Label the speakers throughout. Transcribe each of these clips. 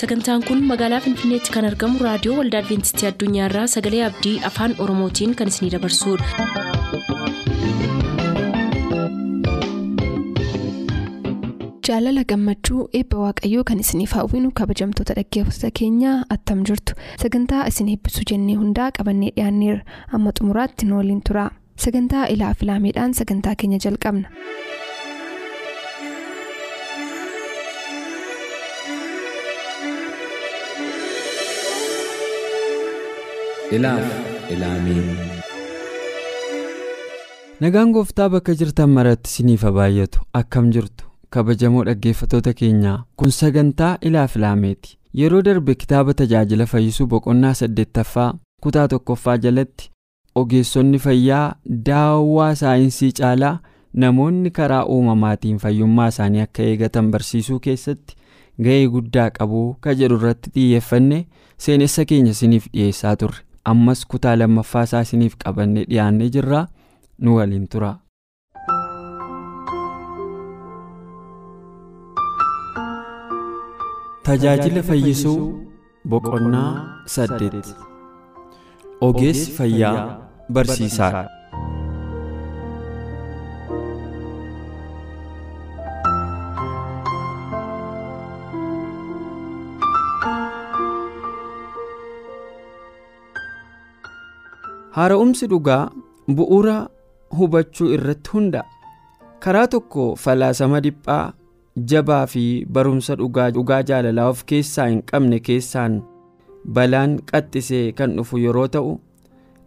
Speaker 1: sagantaan kun magaalaa finfinneetti kan argamu raadiyoo waldaa adventistii addunyaarraa sagalee abdii afaan oromootiin kan isinidabarsudha.
Speaker 2: jaalala gammachuu eebba waaqayyoo kan isiniif hawwinu kabajamtoota dhaggeeffattoota keenyaa attam jirtu sagantaa isin eebbisuu jennee hundaa qabannee dhiyaanneerra amma xumuraatti nu waliin tura sagantaa ilaa filaameedhaan sagantaa keenya jalqabna.
Speaker 3: Ilaaf ilaamee
Speaker 4: nagaan gooftaa bakka jirtan maratti isiniif baay'atu akkam jirtu. Kabajamoo dhaggeeffatoota keenyaa kun sagantaa ilaaf ilaameeti yeroo darbe kitaaba tajaajila fayyisuu boqonnaa saddeettaffaa kutaa tokkoffaa jalatti ogeessonni fayyaa daawwaa saayinsii caalaa namoonni karaa uumamaatiin fayyummaa isaanii akka eegatan barsiisuu keessatti ga'ee guddaa qabu ka jedhu irratti xiyyeeffanne seenessa keenya isiniif dhiyeessaa turre ammas kutaa lammaffaa isaa isiniif qabannee dhiyaannee jirraa nu waliin tura. tajaajila fayyisuu boqonnaa saddeet ogeessi fayyaa barsiisaa haara'umsi dhugaa bu'uura hubachuu irratti hundaa'a karaa tokko falaasama dhiphaa jabaa fi barumsa dhugaa jaalalaa of keessaa hin qabne keessaan balaan qaxxisee kan dhufu yeroo ta'u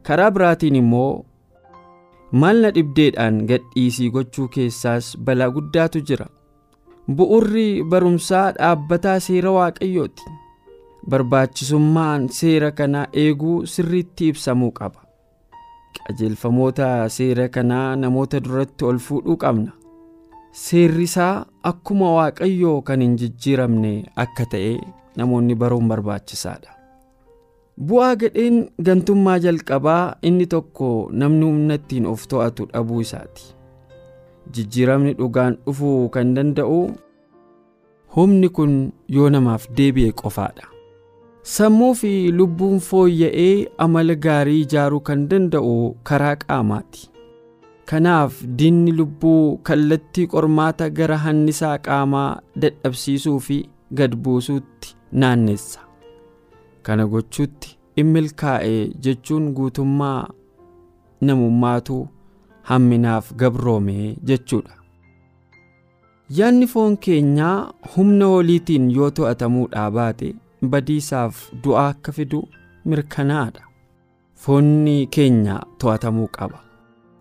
Speaker 4: karaa biraatiin immoo maalna dhibdeedhaan gadhiisii gochuu keessaas balaa guddaatu jira. Bu'urri barumsaa dhaabbataa seera waaqayyooti. Barbaachisummaan seera kanaa eeguu sirriitti ibsamuu qaba qajeelfamoota seera kanaa namoota duratti ol fuudhuu qabna. Seerri isaa akkuma waaqayyoo kan hin jijjiiramne akka ta'e namoonni baruun barbaachisaadha. Bu'aa gadheen gantummaa jalqabaa inni tokko namni humna ittiin of to'atu dhabuu isaati. Jijjiiramni dhugaan dhufuu kan danda'u humni kun yoo namaaf deebi'e qofaadha sammuu fi lubbuun fooyya'ee amala gaarii ijaaruu kan danda'u karaa qaamaati. Kanaaf diinni lubbuu kallattii qormaata gara hannisaa qaamaa dadhabsiisuu fi gad buusuutti naannessa. Kana gochuutti immilkaa'e jechuun guutummaa namummaatu hamminaaf gabroome jechuudha. Yaadni foon keenyaa humna oliitiin yoo to'atamuudhaa baate badiisaaf du'aa akka fidu mirkanaadha. Foonni keenya to'atamuu qaba.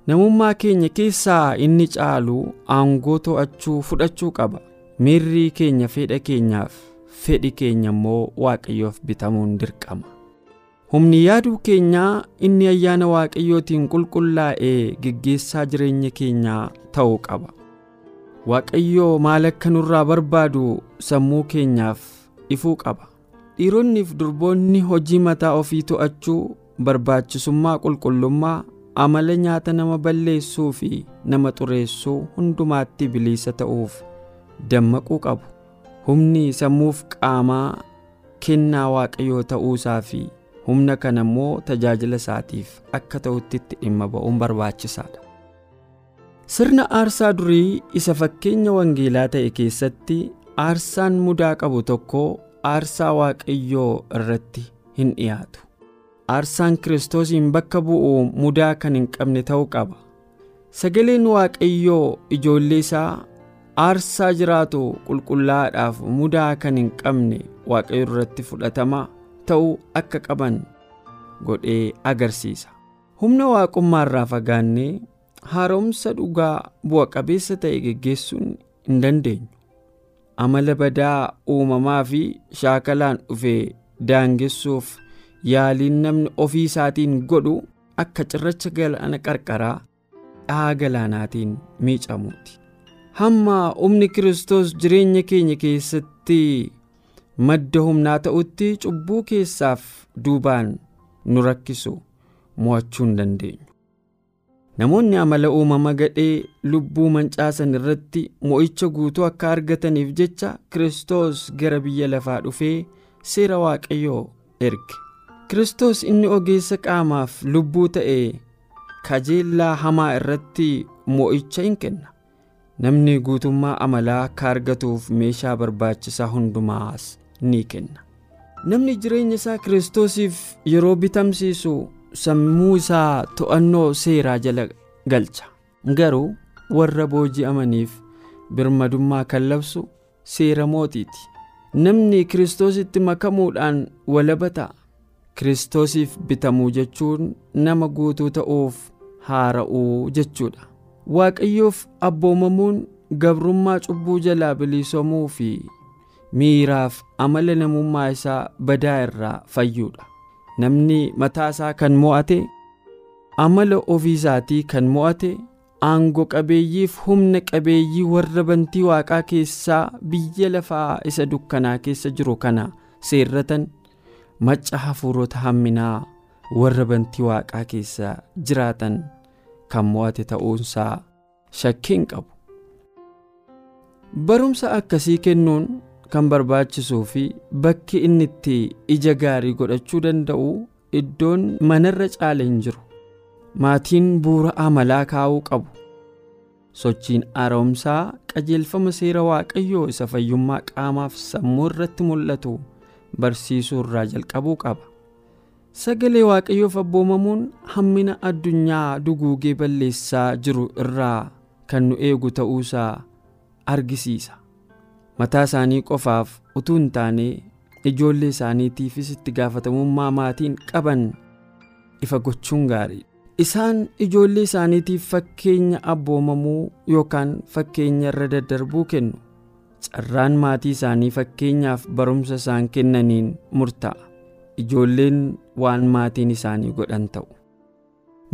Speaker 4: Namummaa keenya keessaa inni caalu aangoo to'achuu fudhachuu qaba. Miirri keenya fedha keenyaaf fedhi keenya immoo waaqayyoof bitamuun dirqama. Humni yaaduu keenyaa inni ayyaana waaqayyootiin qulqullaa'ee geggeessaa jireenya keenyaa ta'uu qaba. Waaqayyoo maal akka nurraa barbaadu sammuu keenyaaf ifuu qaba dhiironniif durboonni hojii mataa ofii to'achuu barbaachisummaa qulqullummaa amala nyaata nama balleessuu fi nama xureessuu hundumaatti bilisa ta'uuf dammaquu qabu. Humni sammuuf qaamaa kennaa waaqayyoo ta'uusaa fi humna kana immoo tajaajila isaatiif akka ta'utti itti dhimma ba'uun barbaachisaadha sirna aarsaa durii isa fakkeenya wangeelaa ta'e keessatti aarsaan mudaa qabu tokko aarsaa waaqayyoo irratti hin dhiyaatu. Aarsaan kiristoosiin bakka bu'u mudaa kan hin qabne ta'uu qaba. Sagaleen waaqayyoo ijoollee isaa aarsaa jiraatu qulqullaa'aadhaaf mudaa kan hin qabne waaqayyo irratti fudhatama ta'uu akka qaban godhee agarsiisa. Humna waaqummaa irraa fagaannee haaromsa dhugaa bu'a qabeessa ta'e geggeessuun hin dandeenyu amala badaa uumamaa fi shaakalaan dhufee daangessuuf yaaliin namni ofii isaatiin godhu akka cirracha galaana qarqaraa dhahaa galaanaatiin miicamuuti. Hamma humni kiristoos jireenya keenya keessatti madda humnaa ta'utti cubbuu keessaaf duubaan nu rakkisu mo'achuu hin dandeenyu namoonni amala uumama gadhee lubbuu mancaasan irratti mo'icha guutuu akka argataniif jecha kiristoos gara biyya lafaa dhufee seera waaqayyoo erge. Kiristoos inni ogeessa qaamaaf lubbuu ta'e kajeellaa hamaa irratti mo'icha hin kenna. Namni guutummaa amalaa akka argatuuf meeshaa barbaachisaa hundumaas ni kenna. Namni jireenya isaa kiristoosiif yeroo bitamsiisu sammuu isaa to'annoo seeraa jala galcha. Garuu warra booji'amaniif birmadummaa kan labsu seera mootiiti. Namni kiristoositti makamuudhaan walaba ta'a kiristoosiif bitamuu jechuun nama guutuu ta'uuf haara'uu jechuudha. Waaqayyoof abboomamuun gabrummaa cubbuu jalaa bilisoomuu fi miiraaf amala namummaa isaa badaa irraa fayyuudha namni mataa isaa kan mo'ate amala ofii isaatii kan mo'ate aangoo qabeeyyiif humna qabeeyyii warra bantii waaqaa keessaa biyya lafaa isa dukkanaa keessa jiru kana seerratan macca hafuurota hamminaa warra bantii waaqaa keessa jiraatan kan mo'ate ta'uunsaa shakkiin qabu. Barumsa akkasii kennuun kan barbaachisuu fi bakki inni itti ija gaarii godhachuu danda'u iddoon manarra caala hin jiru. Maatiin buura amalaa kaa'uu qabu. Sochiin haaromsaa qajeelfama seera waaqayyoo isa fayyummaa qaamaaf sammuu irratti mul'atu barsiisuu irraa jalqabuu qaba. Sagalee waaqayyoof abboomamuun hammina addunyaa duguugee balleessaa jiru irraa kan nu eegu ta'uusaa argisiisa mataa isaanii qofaaf utuu hin taane ijoollee isaaniitiifis itti gaafatamummaa maatiin qaban ifa gochuun gaarii. Isaan ijoollee isaaniitiif fakkeenya abboomamuu yookaan fakkeenya irra daddarbuu kennu carraan maatii isaanii fakkeenyaaf barumsa isaan kennaniin murtaa'a ijoolleen waan maatiin isaanii godhan ta'u.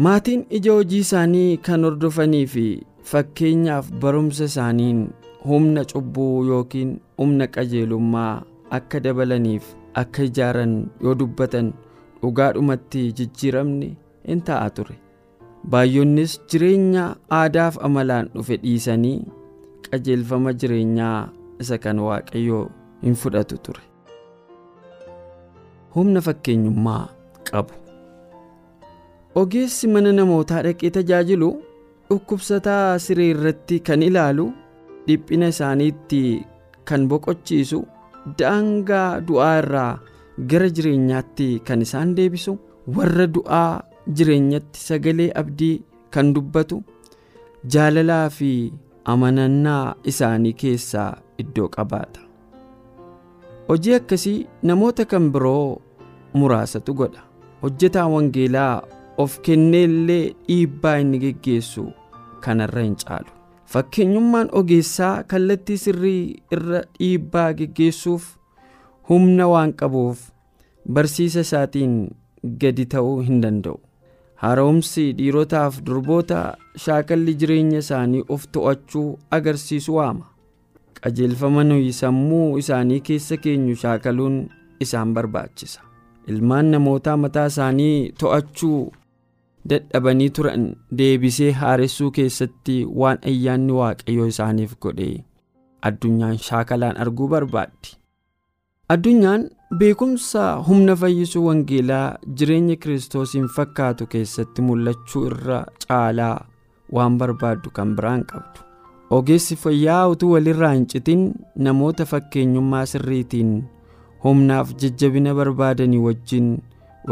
Speaker 4: Maatiin ija hojii isaanii kan hordofanii fi fakkeenyaaf barumsa isaaniin humna cubbuu yookiin humna qajeelummaa akka dabalaniif akka ijaaran yoo dubbatan dhugaadhumatti jijjiiramni in ta'a ture. Baay'oonnis jireenya aadaaf amalaan dhufe dhiisanii qajeelfama jireenyaa isa kan waaqayyoo hin fudhatu ture. Humna fakkeenyummaa qabu. Ogeessi mana namootaa dhaqee tajaajilu dhukkubsataa siree irratti kan ilaalu dhiphina isaaniitti kan boqochiisu daangaa du'aa irraa gara jireenyaatti kan isaan deebisu warra du'aa jireenyatti sagalee abdii kan dubbatu jaalalaa fi amanannaa isaanii keessaa iddoo qabaata. Hojii akkasii namoota kan biroo muraasatu godha. Hojjetaa wangeelaa of kenneellee dhiibbaa inni geggeessu kanarra hin caalu fakkeenyummaan ogeessaa kallattii sirrii irra dhiibbaa geggeessuuf humna waan qabuuf barsiisa isaatiin gadi ta'uu hin danda'u. Haaromsi dhiirotaaf durboota shaakalli jireenya isaanii of to'achuu agarsiisu waama. Qajeelfama nuyi sammuu isaanii keessa keenyu shaakaluun isaan barbaachisa. Ilmaan namootaa mataa isaanii to'achuu dadhabanii turan deebisee haaressuu keessatti waan ayyaanni waaqayyoo isaaniif godhe. Addunyaan shaakalaan arguu barbaaddi. Addunyaan beekumsa humna fayyisuu wangeelaa jireenya kiristoosiin fakkaatu keessatti mul'achuu irra caalaa waan barbaaddu kan biraan qabdu. Ogeessi fayyaa utuu walirraa hin citin namoota fakkeenyummaa sirriitiin humnaaf jajjabina barbaadanii wajjin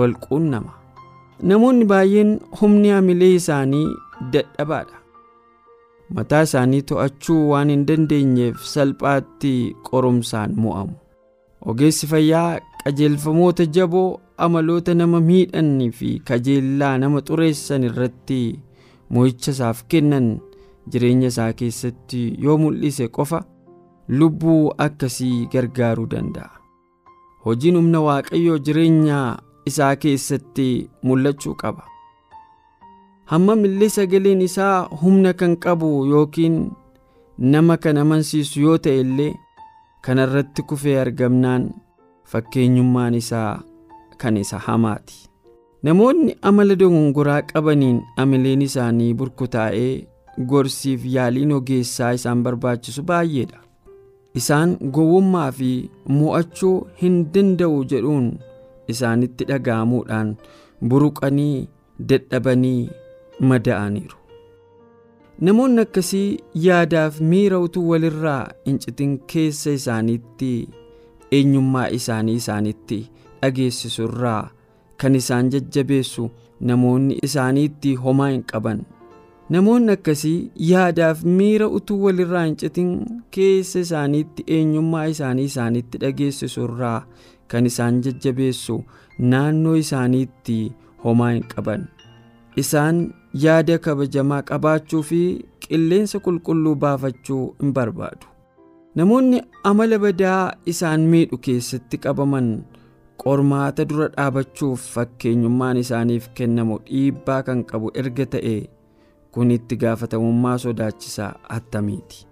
Speaker 4: wal quunnama namoonni baay'een humni hamilee isaanii dadhabaadha. Mataa isaanii to'achuu waan hin dandeenyeef salphaatti qorumsaan mo'amu. Ogeessi fayyaa qajeelfamoota jaboo amaloota nama miidhanii fi kajeellaa nama xureessan irratti mo'icha isaaf kennan jireenya isaa keessatti yoo mul'ise qofa lubbuu akkasii gargaaruu danda'a. Hojiin humna waaqayyoo jireenya isaa keessatti mul'achuu qaba. Hammam illee sagaleen isaa humna kan qabu yookiin nama kan amansiisu yoo ta'e illee kanarratti kufee argamnaan fakkeenyummaan isaa kan isa hamaati. Namoonni amala dogongoraa qabaniin amileen isaanii burkutaa'ee gorsiif yaaliin ogeessaa isaan barbaachisu baay'eedha. Isaan gowwummaa fi mo'achuu hin danda'u jedhuun isaanitti dhaga'amuudhaan buruqanii dadhabanii mada'aniiru. Namoonni akkasii yaadaaf miira utuu walirraa hin citin keessa isaaniitti eenyummaa isaanii isaanitti dhageessisu irraa kan isaan jajjabeessu namoonni isaaniitti homaa hin qaban. Namoonni akkasii yaadaaf miira utuu walirraa hin citin keessa isaaniitti eenyummaa isaanii isaanitti dhageessisu irraa kan isaan jajjabeessu naannoo isaaniitti homaa hin qaban. Isaan yaada kabajamaa qabaachuu fi qilleensa qulqulluu baafachuu hin barbaadu. Namoonni amala badaa isaan miidhu keessatti qabaman qormaata dura dhaabachuuf fakkeenyummaan isaaniif kennamu dhiibbaa kan qabu erga ta'e kun itti gaafatamummaa sodaachisaa attamiiti?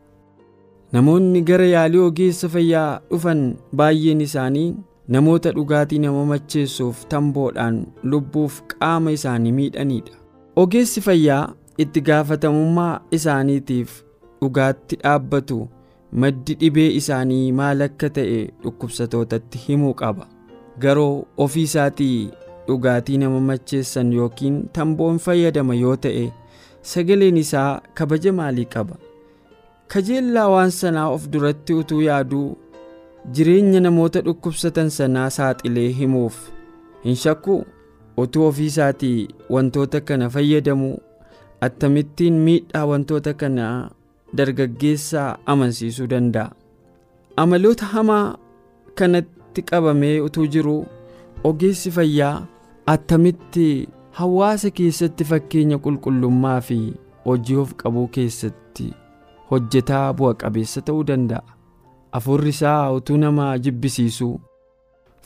Speaker 4: Namoonni gara yaalii ogeessa fayyaa dhufan baay'een isaanii namoota dhugaatii nama macheessuuf tamboodhaan lubbuuf qaama isaanii miidhanidha ogeessi fayyaa itti gaafatamummaa isaaniitiif dhugaatti dhaabbatu maddi dhibee isaanii maal akka ta'e dhukkubsatootatti himuu qaba. Garuu ofii isaatii dhugaatii nama macheessan yookiin tamboon fayyadama yoo ta'e sagaleen isaa kabaja maalii qaba? Kajeellaa waan sanaa of duratti utuu yaaduu jireenya namoota dhukkubsatan sanaa saaxilee himuuf. Hin shakku utuu ofii isaatii wantoota kana fayyadamu attamittiin miidhaa wantoota kanaa dargaggeessaa amansiisuu danda'a. Amaloota hamaa kanatti qabamee utuu jiru ogeessi fayyaa attamitti hawaasa keessatti fakkeenya qulqullummaa fi hojii of qabuu keessatti hojjetaa bu'a qabeessa ta'uu danda'a afurri isaa utuu nama jibbisiisu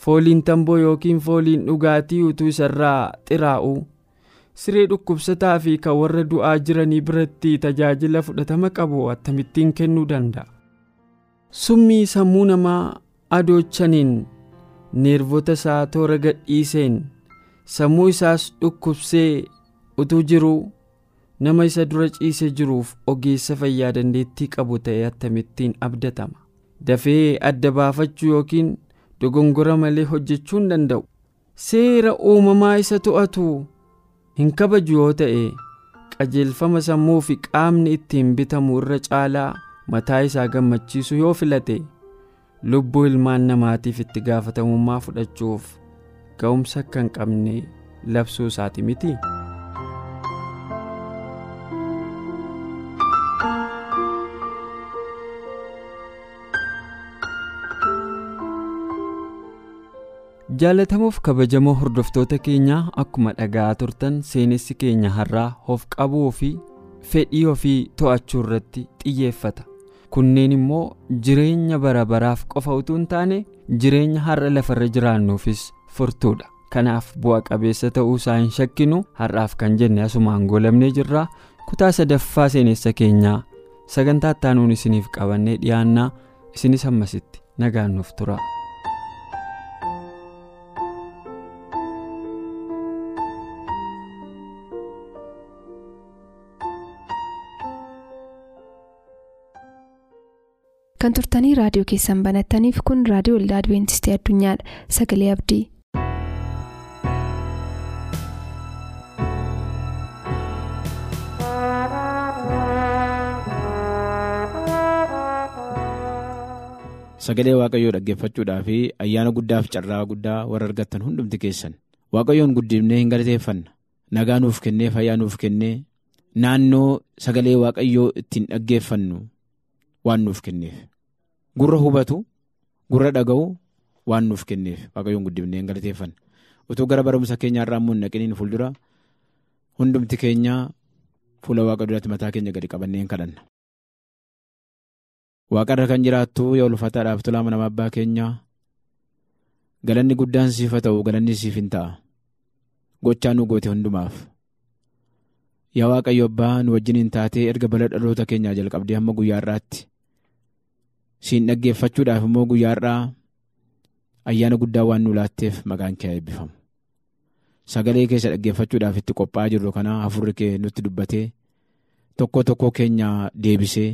Speaker 4: fooliin tamboo yookiin fooliin dhugaatii utuu isarraa xiraa'u siree dhukkubsataa fi kan warra du'aa jiranii biratti tajaajila fudhatama qabu attamittiin kennuu danda'a. Summii sammuu namaa adoochaniin neervota isaa toora gadhiiseen sammuu isaas dhukkubsee utuu jiruu nama isa dura ciise jiruuf ogeessa fayyaa dandeettii qabu ta'e attamittiin abdatama dafee adda baafachuu yookiin dogongora malee hojjechuu hin danda'u seera uumamaa isa to'atu hin kabaju yoo ta'e qajeelfama sammuu fi qaamni ittiin bitamu irra caalaa mataa isaa gammachiisu yoo filate lubbuu ilmaan namaatiif itti gaafatamummaa fudhachuuf ga'umsa akka hin qabne labsuu isaati miti. Jaalatamuuf kabajamoo hordoftoota keenyaa akkuma dhaga'aa turtan seenessi keenya har'aa of qabuu fi fedhii ofii to'achuu irratti xiyyeeffata. Kunneen immoo jireenya bara baraaf qofa utuu hin taane jireenya har'a lafarra jiraannuufis furtuudha. Kanaaf bu'a qabeessa ta'uu isaa hin shakkinu har'aaf kan jenne asumaan goolabnee jirra kutaa sadaffaa seenessa keenyaa sagantaa ittaanuun isiniif qabannee dhiyaannaa isinis ammasitti nagaannuuf tura.
Speaker 2: Kan turtanii raadiyoo keessan banattaniif kun raadiyoo waldaa adibeentistii addunyaadha sagalee abdii.
Speaker 5: sagalee waaqayyoo dhaggeeffachuudhaa fi ayyaana guddaaf carraa guddaa warra argattan hundumti keessan. Waaqayyoon guddifnee hin galateeffanna. Nagaa nuuf kennee fayyaa nuuf kennee naannoo sagalee waaqayyoo ittiin dhaggeeffannu waan nuuf kenneef. gurra hubatu gurra dhaga'u waan nuuf kenneef waaqayyoon guddifnee hin galateeffanna utuu gara barumsa keenyaa irraa immoo naqiniin fuuldura hundumti keenya fuula waaqa duratti mataa keenya gadi qabannee hin kadhanna. waaqarra kan jiraattu yaa ulfaataadhaaf tolaa nama abbaa keenyaa galanni guddaan siif haa ta'u galanni siif hin ta'a gochaa nu goote hundumaaf yaa waaqayyo abbaa nu wajjin hin taatee erga bala dhaloota keenyaa jalqabdee hamma guyyaa irraatti. Siin dhaggeeffachuudhaaf immoo guyyaa irraa ayyaana guddaa waan nu laatteef maqaan kee eebbifamu sagalee keessa dhaggeeffachuudhaaf itti qophaa'aa jirru kana hafuurri kee nutti dubbatee tokko tokko keenya deebisee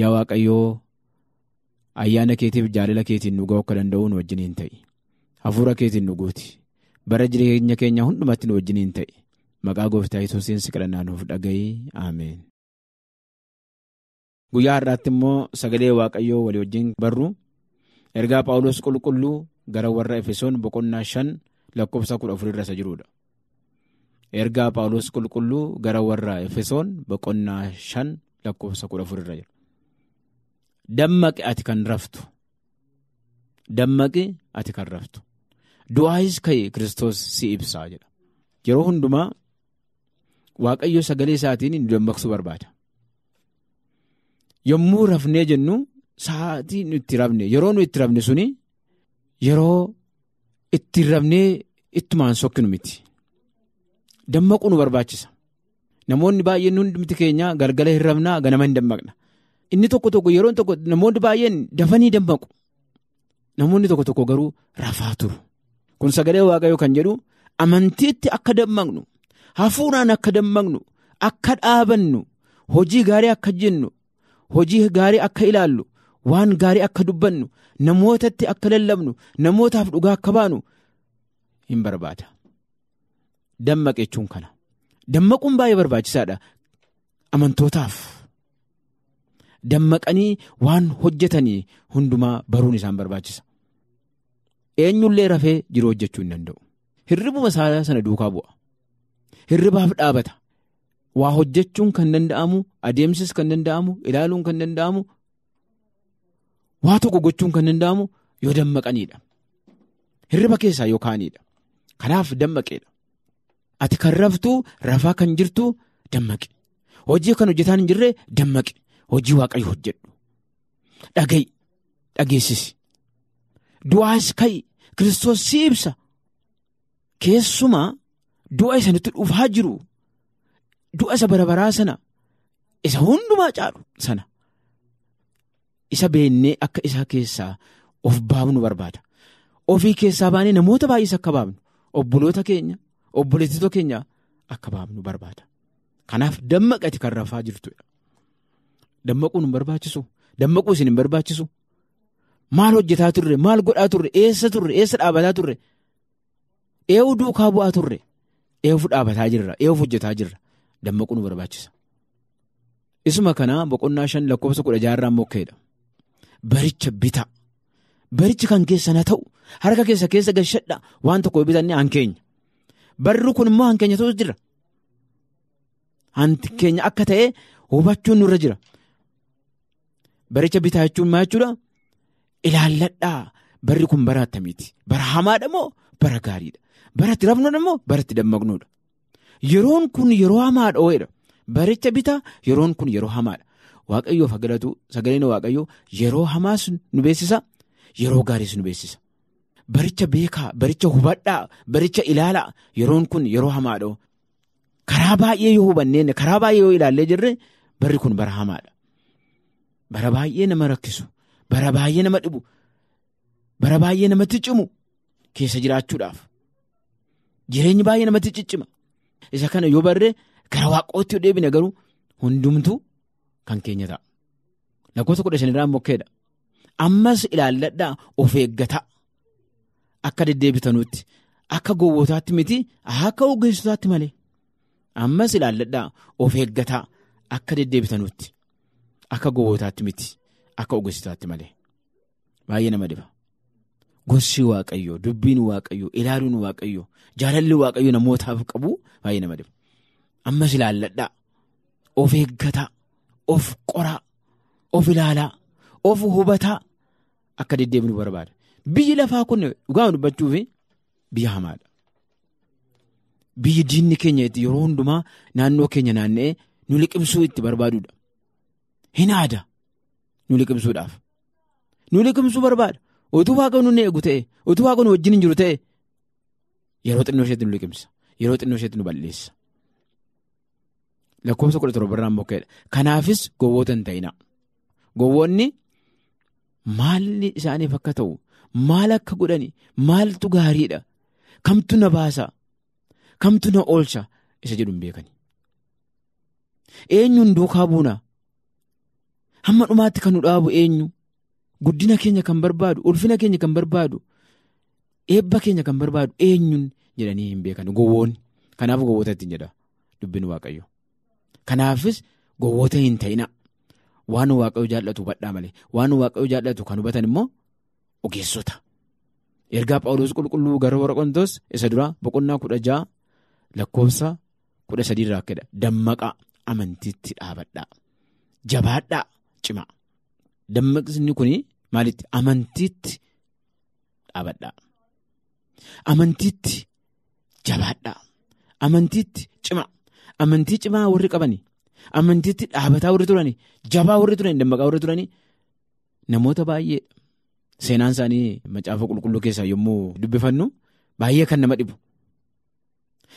Speaker 5: yaa waaqayyoo ayyaana keetiif jaalala keetiin nu ga'uu akka danda'u nu wajjiniin ta'i. Hafuura keetiin nu guuti. Bara jireenya keenya hundumatti nu wajjiniin ta'i. Maqaa gooftaa yesuusiin nuuf dhaga'ii ameen. Guyyaa har'aatti immoo sagalee waaqayyoo walii wajjin barru ergaa Paawulos qulqulluu gara warra Efesoon boqonnaa shan lakkoofsa kudha afurirra isa jirudha. Ergaa Paawulos qulqulluu gara warra Efesoon boqonnaa shan lakkoofsa kudha afurirra jira. Dammaqi ati kan raftu. Dammaqi ati kan raftu. Du'aayis ka'e Kiristoos si ibsaa jedha. Yeroo hundumaa Waaqayyo sagalee isaatiin nu dammaqsuu barbaada. Yommuu rafnee jennu sa'aatii itti rafne yeroo nu itti rafne suni yeroo itti rafnee ittumaan sokkinu miti. Dammaquu nu barbaachisa. Namoonni baay'een hundumti keenya galgala hin rafnaa ganama hin dammaqna. Inni tokko tokko yeroo tokko namoonni baay'een dafanii dammaqu. Namoonni tokko tokko garuu rafaa turu. Kun sagalee waaqayyoo kan jedhu amantiitti akka dammaqnu hafuuraan akka dammaqnu akka dhaabannu hojii gaarii akka jennu hojii gaarii akka ilaallu waan gaarii akka dubbannu namootatti akka lallabnu namootaaf dhugaa akka baanu hin barbaada. Dammaqe jechuun kana. Dammaquun baay'ee barbaachisaadha. Amantootaaf. Dammaqanii waan hojjetanii hundumaa baruun isaan barbaachisa. Eenyullee rafee jiru hojjechuu hin danda'u. Hirribuma isaa sana duukaa bu'a. Hirribaaf dhaabata. Waa hojjechuun kan danda'amu, adeemsis kan danda'amu, ilaaluun kan danda'amu, waa tokko gochuun kan danda'amu yoo dammaqaniidha. Hirriba keessaa yoo kaaniidha. Kanaaf dammaqeedha. Ati kan raftuu rafaa kan jirtu dammaqe. Hojii kan hojjetaan hin jirre dammaqe. Hojii waaqayyo hojjedhu. Dhaga'i. Dhageessisi. Du'aas ka'i. Kiristoos si ibsa. Keessumaa du'a isanitti dhufaa jiru. Du'a isa bara baraa sana. Isa hundumaa caalu sana. Isa beennee akka isaa keessaa of baafnu barbaada. Ofii keessaa baanee namoota baay'ees akka baafnu. Obboloota keenya. Obboleettota keenya akka baafnu barbaada. Kanaaf dammaqati kan rafaa jirtudha. Dammaquun hin barbaachisu. Dammaquu isin hin barbaachisu. Maal hojjetaa turre? Maal godhaa turre? Eessa turre? Eessa dhaabataa turre? Eewu duukaa bu'aa turre? Eewu dhaabataa jirra? Eewu hojjetaa jirra? Dammaquu nu barbaachisa. Isuma kana boqonnaa shan lakkoofsa kudha jaarraan mokkeedha. Baricha bita. Barichi kan keessa na ta'u harka keessa keessa gashadha waan tokko bitanne hankeenya. Barri kun immoo hankeenya ta'us jira. Hankeenya akka ta'e hubachuun nurra jira. Baricha bitaa jechuun maal jechuudha? Ilaalladhaa barri kun bara attamiiti? Bara hamaadha moo bara gaariidha? Bara itti rafnudha moo bara itti dammaqnudha? Yeroon kun yeroo hamaadha ooyedha. Baricha bitaa yeroon kun yeroo hamaadha. Waaqayyoof galatu sagaleen waaqayyoo yeroo hamaas nu beeksisa yeroo gaariis nu beeksisa. Baricha beekaa baricha hubadhaa baricha ilaalaa yeroon kun yeroo hamaadha. Karaa baay'ee yoo hubanneen karaa baay'ee yoo ilaallee jirre barri kun bara hamaadha. Bara baay'ee nama rakkisu bara baay'ee nama dhibu bara baay'ee namatti cimu keessa jiraachuudhaaf jireenyi baay'ee namatti ciccima. Isa kana yoo barre gara waaqootti yoo deebine garuu hundumtuu kan keenya ta'a. Lakkoofsa kudha shanirraa mokkeedha. Ammas ilaalladhaa of eeggataa. Akka deddeebitanuutti akka gowwootaatti miti akka ogeessotaatti malee ammas ilaalladhaa of eeggataa akka deddeebitanuutti akka gowwootaatti miti akka ogeessotaatti malee baay'ee nama dhiba. Gorsi waaqayyoo dubbiin waaqayyoo ilaaluun waaqayyoo jaalalli waaqayyoo namootaaf qabu baay'ee nama dhiba. Ammas ilaalladhaa of eeggataa of qoraa of ilaalaa of hubataa akka deddeebinu barbaada. Biyyi lafaa kun dhugaa dubbachuuf biyya hamaadha. Biyyi diinni keenya itti yeroo hundumaa naannoo keenya naanna'ee nu liqimsuu itti barbaadudha. Hin aada nu liqimsuudhaaf. Nu liqimsuu barbaada. Utuu waaqa nu eegu ta'e utuu waaqa nu wajjin hin jiru ta'e yeroo xinnoo isheetti nu liqimsa. Yeroo xinnoo isheetti nu balleessa. Lakkoofsa kudha torbarraan bokkeedha. Kanaafis gowwoota hin ta'inaa. Gowwoonni maalli isaaniif akka ta'u maal akka godhani maaltu gaariidha kamtu na baasa kamtu na oolcha isa jedhu hin beekani. Eenyuun duukaa buuna hamma dhumaatti kan nu dhaabu eenyu guddina keenya kan barbaadu ulfina keenya kan barbaadu eebba keenya kan barbaadu eenyuun jedhanii hin beekan. Gowwoonni. Kanaaf gowwoota ittiin jedha dubbin waaqayyo kanaafis gowwoota hin ta'ina waan waaqayyo jaallatu hubadhaa malee waan waaqayyo jaallatu kan hubatan immoo ogeessota. Ergaa phaawulos qulqulluu gara warra Qorontos isa dura boqonnaa kudha ja'a lakkoofsa kudha sadiirraa akkedha dammaqaa amantiitti dhaabadhaa. Jabaadhaa cimaa dammaqsni kun maalitti amantiitti dhaabadhaa amantiitti jabaadhaa amantiitti cimaa amantii cimaa warri qabani. Amantiitti dhaabataa warri turani. Jabaa warri turani. Dammaqaa warri turani. Namoota baay'ee seenaan isaanii macaafa qulqulluu keessaa yommuu dubbifannu baay'ee kan nama dhibu.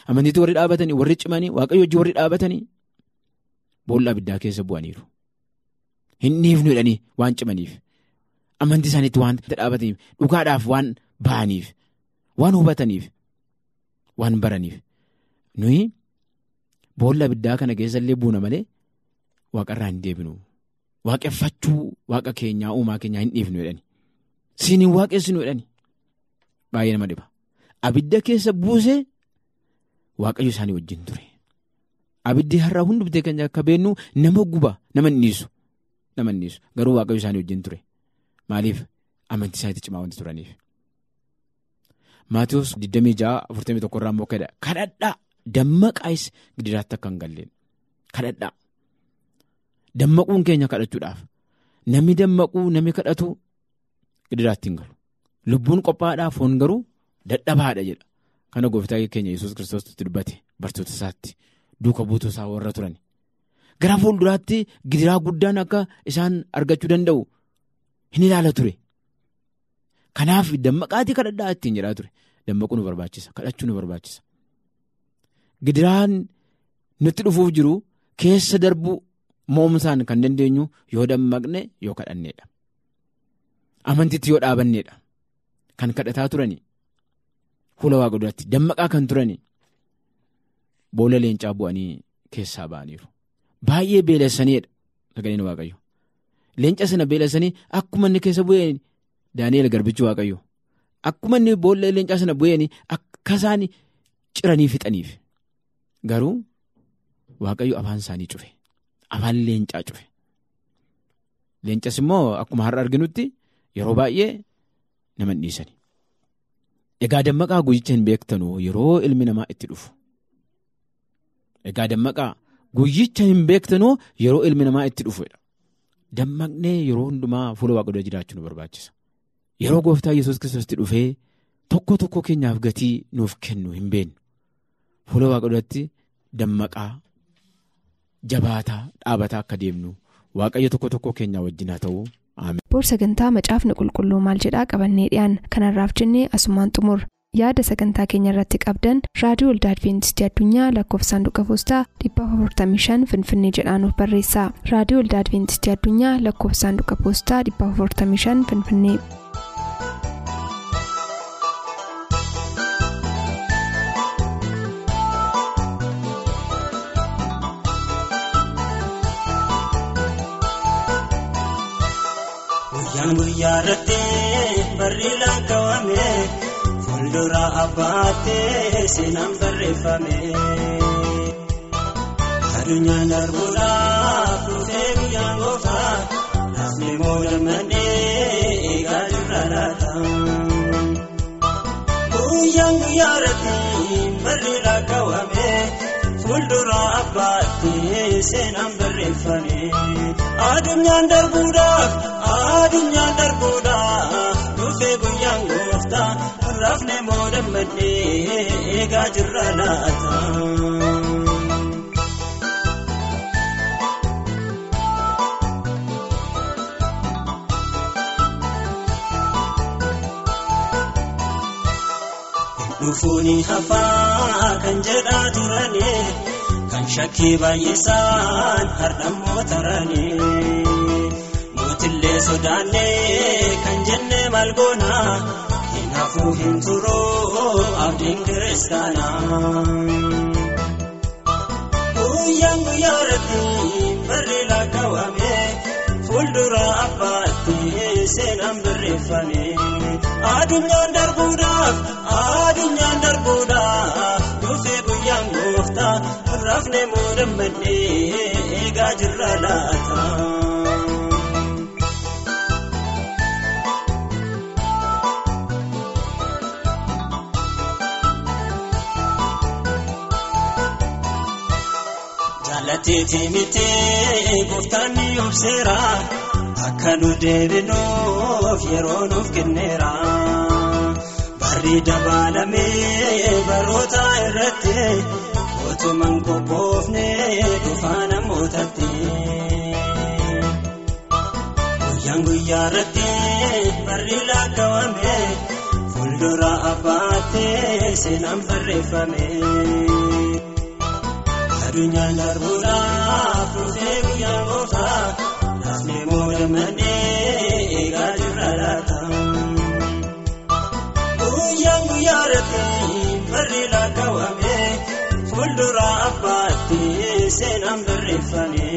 Speaker 5: Amantiitti warri dhaabatanii warri cimanii waaqayyo hojii warri dhaabatanii boolla abiddaa keessa bu'aniiru. Hin dhiifnu jedhanii waan cimaniif amantii isaaniitti waan dhaabataniif dhugaadhaaf waan ba'aniif waan hubataniif waan baraniif. Nuyi boolla abiddaa kana keessa illee buuna malee waaqarraa hin deebinu. Waaqeffachuu waaqa keenyaa uumaa keenyaa hin dhiifnu jedhani. Siiniin waaqessinu jedhani. Baay'ee nama dhiba. Abidda keessa buusee waaqayyo isaanii wajjin ture. Abiddi har'aa hundumtee kan akka beennu nama guba nama dhiisu garuu waaqayyo isaanii wajjin ture maaliif amantii isaaniitti cimaa wanti turaniif. Maatiyoos 26 irraa immoo kadha kadhadhaa dammaqaayis gidiraatti akka hin galleen kadhadhaa dammaquun keenya kadhachuudhaaf namni dammaquu namni kadhatu gidiraatti hin galu lubbuun qophaa'aadhaa foon garuu dadhabaadha jedha kana gooftaa keenya yesus kiristoositti dubbate bartoota isaatti. Duuka buutuu isaa warra turan gara fuulduraatti gidiraa guddaan akka isaan argachuu danda'u hin ilaala ture. Kanaaf dammaqaatii kadhadhaa ittiin jedhaa ture dammaquu nu barbaachisa kadhachuu nu barbaachisa. Gidiraan nutti dhufuuf jiru keessa darbuu moomsaan kan dandeenyu yoo dammaqne yoo kadhanneedha. Amantiitti yoo dhaabanneedha kan kadhataa turani fuula waaqa duratti dammaqaa kan turani. Boolla leencaa bu'anii keessaa ba'aniiru. Baay'ee beelessaniidha. Sagaleen Waaqayyo. Leenca sana beelessanii akkuma inni keessa bu'een Daani'eel garbichi Waaqayyo. Akkuma inni boolla leencaa sana bu'een akka isaan ciranii fixaniif. Garuu Waaqayyo afaan isaanii cufe. Afaan leencaa cufe. Leencas immoo akkuma har'a arginutti yeroo baay'ee nama dhiisani. Egaa dammaqaa guyyicha hin beektanu yeroo ilmi namaa itti dhufu. Egaa dammaqaa guyyicha hin beektanoo yeroo ilmi namaa itti dhufedha. Dammaqnee yeroo hundumaa fuula waaqayyoo jiraachuu nu barbaachisa. Yeroo gooftaa yesus kiristoos dhufee tokko tokko keenyaaf gatii nuuf kennu hin beennu. Fuula waaqayyootti dammaqaa jabaataa dhaabataa akka deemnu waaqayyo tokko tokko keenyaa wajjin haa ta'u.
Speaker 2: Boor sagantaa macaafni qulqulluu maal jedhaa qabannee dhiyaan kanarraaf jennee asumaan xumur. Yaada sagantaa keenya irratti qabdan raadiyoo waldaa adventistii addunyaa lakkoofsa saanduqa poostaa 455 finfinnee jedhaanuf barreessa raadiyoo waldaa adventistii addunyaa lakkoofsa saanduqa poostaa 455 finfinnee.
Speaker 6: Fuuldura abbaatee seenaan barreeffame. Adunyaan darbuudhaaf dhufee guyyaan gooftaa lafni moodammadhee eegaa jirra laata. Guyyaan guyyaa irratti barri lakkaawame fuuldura abbaatee seenaan barreeffame. Adunyaan darbuudhaaf adunyaan darbuudhaaf eegaa jirra laata. Dhufuuni hafaa kan jedhaa turani kan shakkii baay'isaan hardhammoo tarani. Mootillee sodaannee kan jenne maal goonaa. Kanaafuu hin turuu abdiin kiristaanaa. Guyyaan guyyaa irratti barri lakkaawame fuuldura abbaatti seenaan barreeffame. Adunyaan darbuudhaaf adunyaan darbuudhaaf dhufee guyyaan gooftaa rafne muudammadhee Jaallateeti miti gooftaan ni obseera akka nu deebinuuf yeroo nuuf kenneera. Barri dabalamee baroota irratti otumaan qophoofne dhufaa namootatti. Guyyaan guyyaa irratti barri lakkaawame fuuldura abbaattee seenaan barreeffame. Adunyaan darbuudhaaf dhufee guyyaa gooftaa naafnee muudamannee eegaa jirra laata. Guyyaan guyyaa irratti barri lakkaawame fuuldura abbaatti seenaan barreeffame.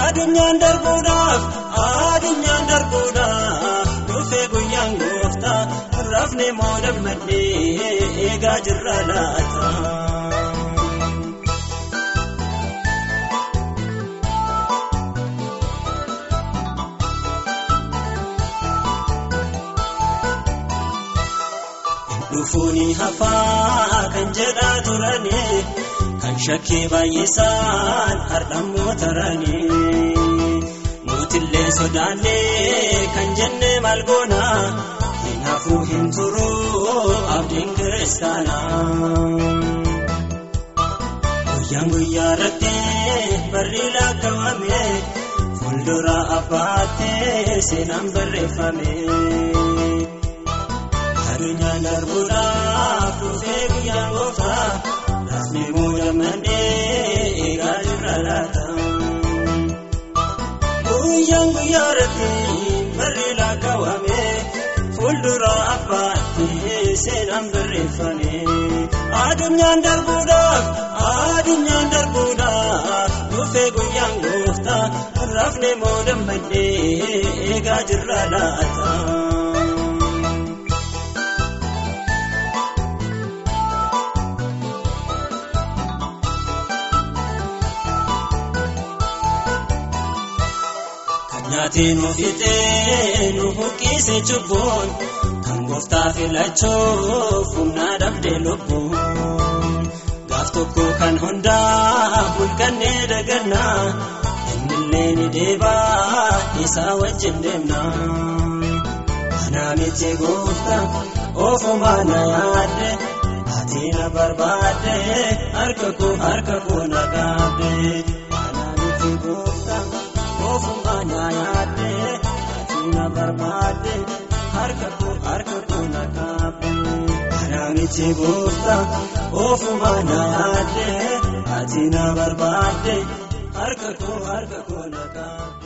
Speaker 6: Adunyaan darbuudhaaf adunyaan darbuudhaaf dhufee guyyaan gooftaa rafnee muudamannee eegaa jirra laata. Dhufuuni hafaa kan jedhaa turani kan shakkii baay'isaan hardhammoo tarani. Mootillee sodaannee kan jenne maal goona hin hafuu hin turuu abdiin kiristaanaa. Guyyaan guyyaa irratti barri lakkaawame fuuldura abbaattee seenaan barreeffame. Adunyaan darbuudhaaf Irratti barri lakkaawame fuuldura abbaatti seenaan barreeffame. Adunyaan darbuudhaaf adunyaan darbuudhaaf dhufee guyyaan gooftaa rafnee muudamannee eegaa jirra laata. Nyaatee nu fixee nu buqqise cubbuun kan gooftaa filachuuf humna dhabdee lubbuun. Gaaf tokko kan hundaa bulkannee dagannaa innillee ni deebaa isaa wajjin deemna. Anaa miti gooftaa ofumaa na yaadde ati na barbaadde harka koo harka koo na gaabbe. Anaa miti gooftaa. Ofumaa na yaadde na barbaadde harka koo harka koo na gaabbe. Anaa miti gooftaa ofumaa na yaadde ati na barbaadde harka koo harka koo na gaabbe.